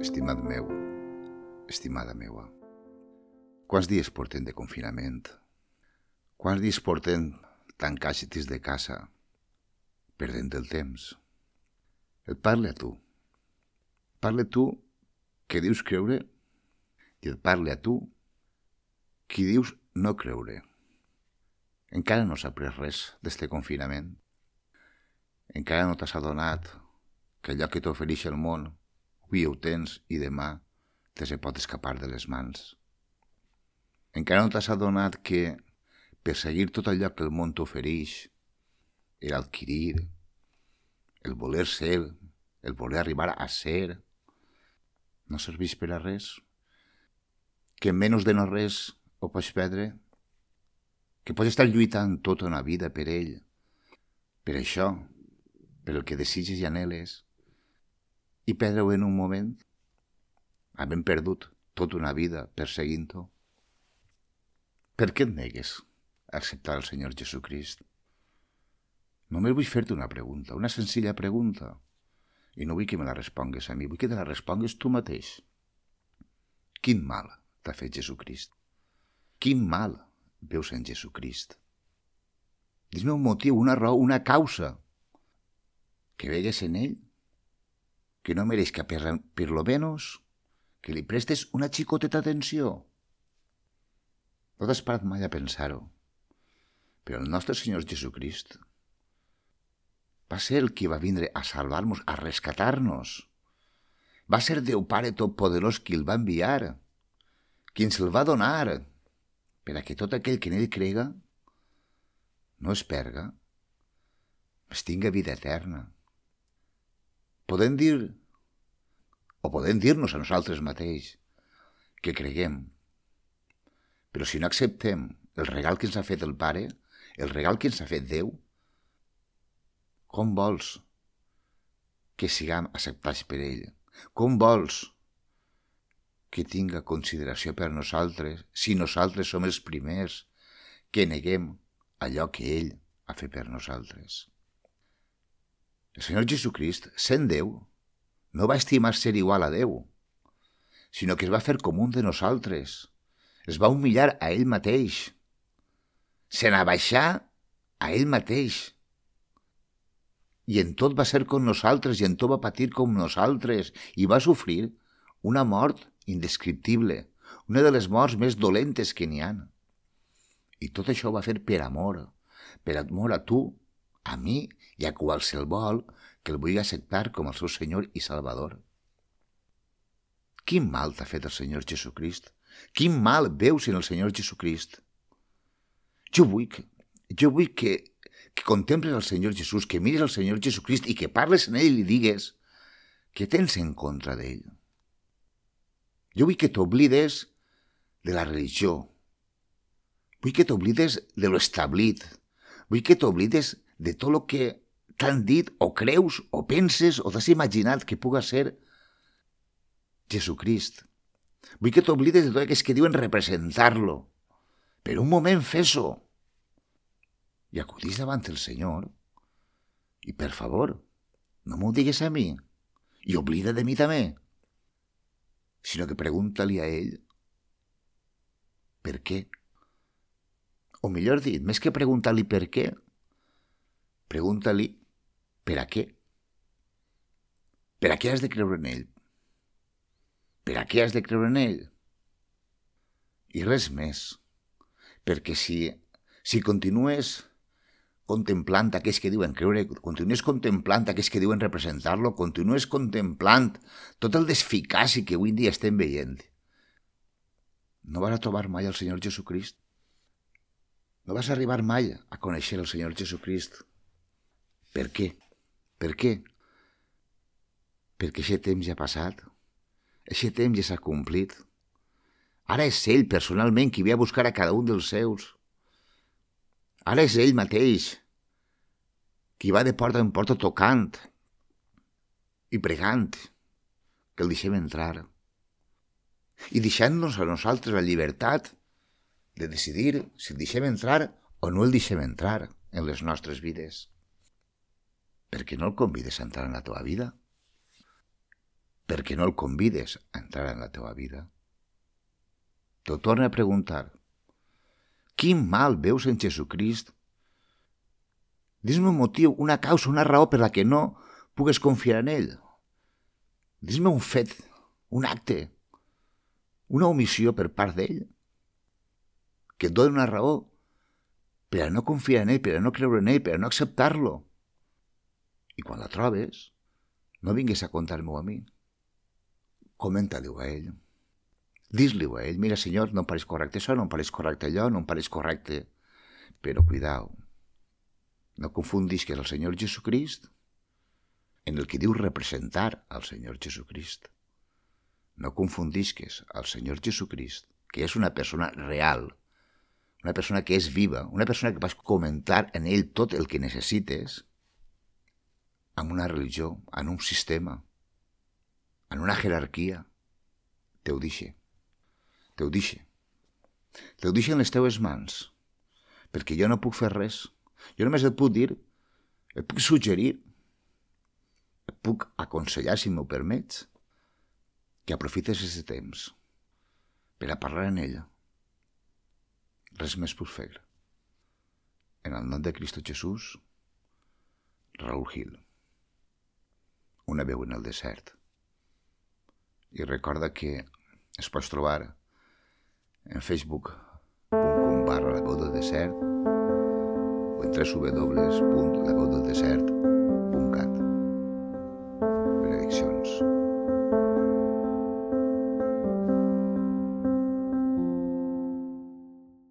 Estimat meu, estimada meua, quants dies portem de confinament? Quants dies portem tancats de casa, perdent el temps? Et parle a tu. Parle tu que dius creure i et parle a tu qui dius no creure. Encara no s'ha pres res d'este confinament. Encara no t'has adonat que allò que t'ofereix el món avui ho tens i demà te se pot escapar de les mans. Encara no t'has adonat que per seguir tot allò que el món t'ofereix, el adquirir, el voler ser, el voler arribar a ser, no serveix per a res? Que menys de no res ho pots perdre? Que pots estar lluitant tota una vida per ell, per això, per el que desitges i anheles, i perdre-ho en un moment, havent perdut tota una vida perseguint-ho? Per què et negues a acceptar el Senyor Jesucrist? Només vull fer-te una pregunta, una senzilla pregunta, i no vull que me la respongues a mi, vull que te la respongues tu mateix. Quin mal t'ha fet Jesucrist? Quin mal veus en Jesucrist? Dis-me un motiu, una raó, una causa que vegues en ell que no mereixca per, per lo menos que li prestes una xicoteta atenció. No t'has parat mai a pensar-ho, però el nostre Senyor Jesucrist va ser el qui va vindre a salvar-nos, a rescatar-nos. Va ser Déu Pare Totpoderós qui el va enviar, qui ens el va donar, per a que tot aquell que en ell crega no es perga, es tinga vida eterna. Podem dir, o podem dir-nos a nosaltres mateix, que creguem. Però si no acceptem el regal que ens ha fet el Pare, el regal que ens ha fet Déu, com vols que siguem acceptats per ell? Com vols que tinga consideració per nosaltres si nosaltres som els primers que neguem allò que ell ha fet per nosaltres? El Senyor Jesucrist, sent Déu, no va estimar ser igual a Déu, sinó que es va fer com un de nosaltres. Es va humillar a ell mateix. Se n'abaixar a ell mateix. I en tot va ser com nosaltres, i en tot va patir com nosaltres, i va sofrir una mort indescriptible, una de les morts més dolentes que n'hi han. I tot això va fer per amor, per amor a tu, a mi i a qualsevol que el vulgui acceptar com el seu Senyor i Salvador. Quin mal t'ha fet el Senyor Jesucrist? Quin mal veus en el Senyor Jesucrist? Jo vull que, jo vull que, que contemples el Senyor Jesús, que mires el Senyor Jesucrist i que parles en ell i digues què tens en contra d'ell. Jo vull que t'oblides de la religió. Vull que t'oblides de lo establit. Vull que t'oblides de tot el que t'han dit o creus o penses o t'has imaginat que puga ser Jesucrist. Vull que t'oblides de tot aquells que diuen representar-lo. Per un moment fes-ho. I acudís davant el Senyor. I per favor, no m'ho digues a mi. I oblida de mi també. Sinó que pregunta-li a ell per què. O millor dit, més que preguntar-li per què, Pregunta-li per a què. Per a què has de creure en ell? Per a què has de creure en ell? I res més. Perquè si, si continues contemplant aquells que diuen creure, continues contemplant aquells que diuen representar-lo, continues contemplant tot el desficaci que avui dia estem veient. No vas a trobar mai el Senyor Jesucrist. No vas arribar mai a conèixer el Senyor Jesucrist. Per què? Per què? Perquè aquest temps ja ha passat. Aquest temps ja s'ha complit. Ara és ell personalment qui ve a buscar a cada un dels seus. Ara és ell mateix qui va de porta en porta tocant i pregant que el deixem entrar i deixant-nos a nosaltres la llibertat de decidir si el deixem entrar o no el deixem entrar en les nostres vides. Per què no el convides a entrar en la teva vida? per què no el convides a entrar en la teva vida? T'ho torna a preguntar. Quin mal veus en Jesucrist? Dis-me un motiu, una causa, una raó per la que no pugues confiar en ell. Dis-me un fet, un acte, una omissió per part d'ell que et doni una raó per a no confiar en ell, per a no creure en ell, per a no acceptar-lo. I quan la trobes, no vingues a contar-m'ho a mi. Comenta-li-ho a ell. Dis-li-ho a ell. Mira, senyor, no em pareix correcte això, no em pareix correcte allò, no em pareix correcte. Però cuidao. No confundis que és el Senyor Jesucrist en el que diu representar al Senyor Jesucrist. No confundisques al Senyor Jesucrist, que és una persona real, una persona que és viva, una persona que vas comentar en ell tot el que necessites, amb una religió, en un sistema, en una jerarquia. Te ho dixe. Te ho dixe. Te ho dixe en les teves mans, perquè jo no puc fer res. Jo només et puc dir, et puc suggerir, et puc aconsellar, si m'ho permets, que aprofites aquest temps per a parlar en ella. Res més puc fer. En el nom de Cristo Jesús, Raúl Gil una veu en el desert. I recorda que es pots trobar en facebook.com barra la veu del desert o en www.laveudeldesert.cat.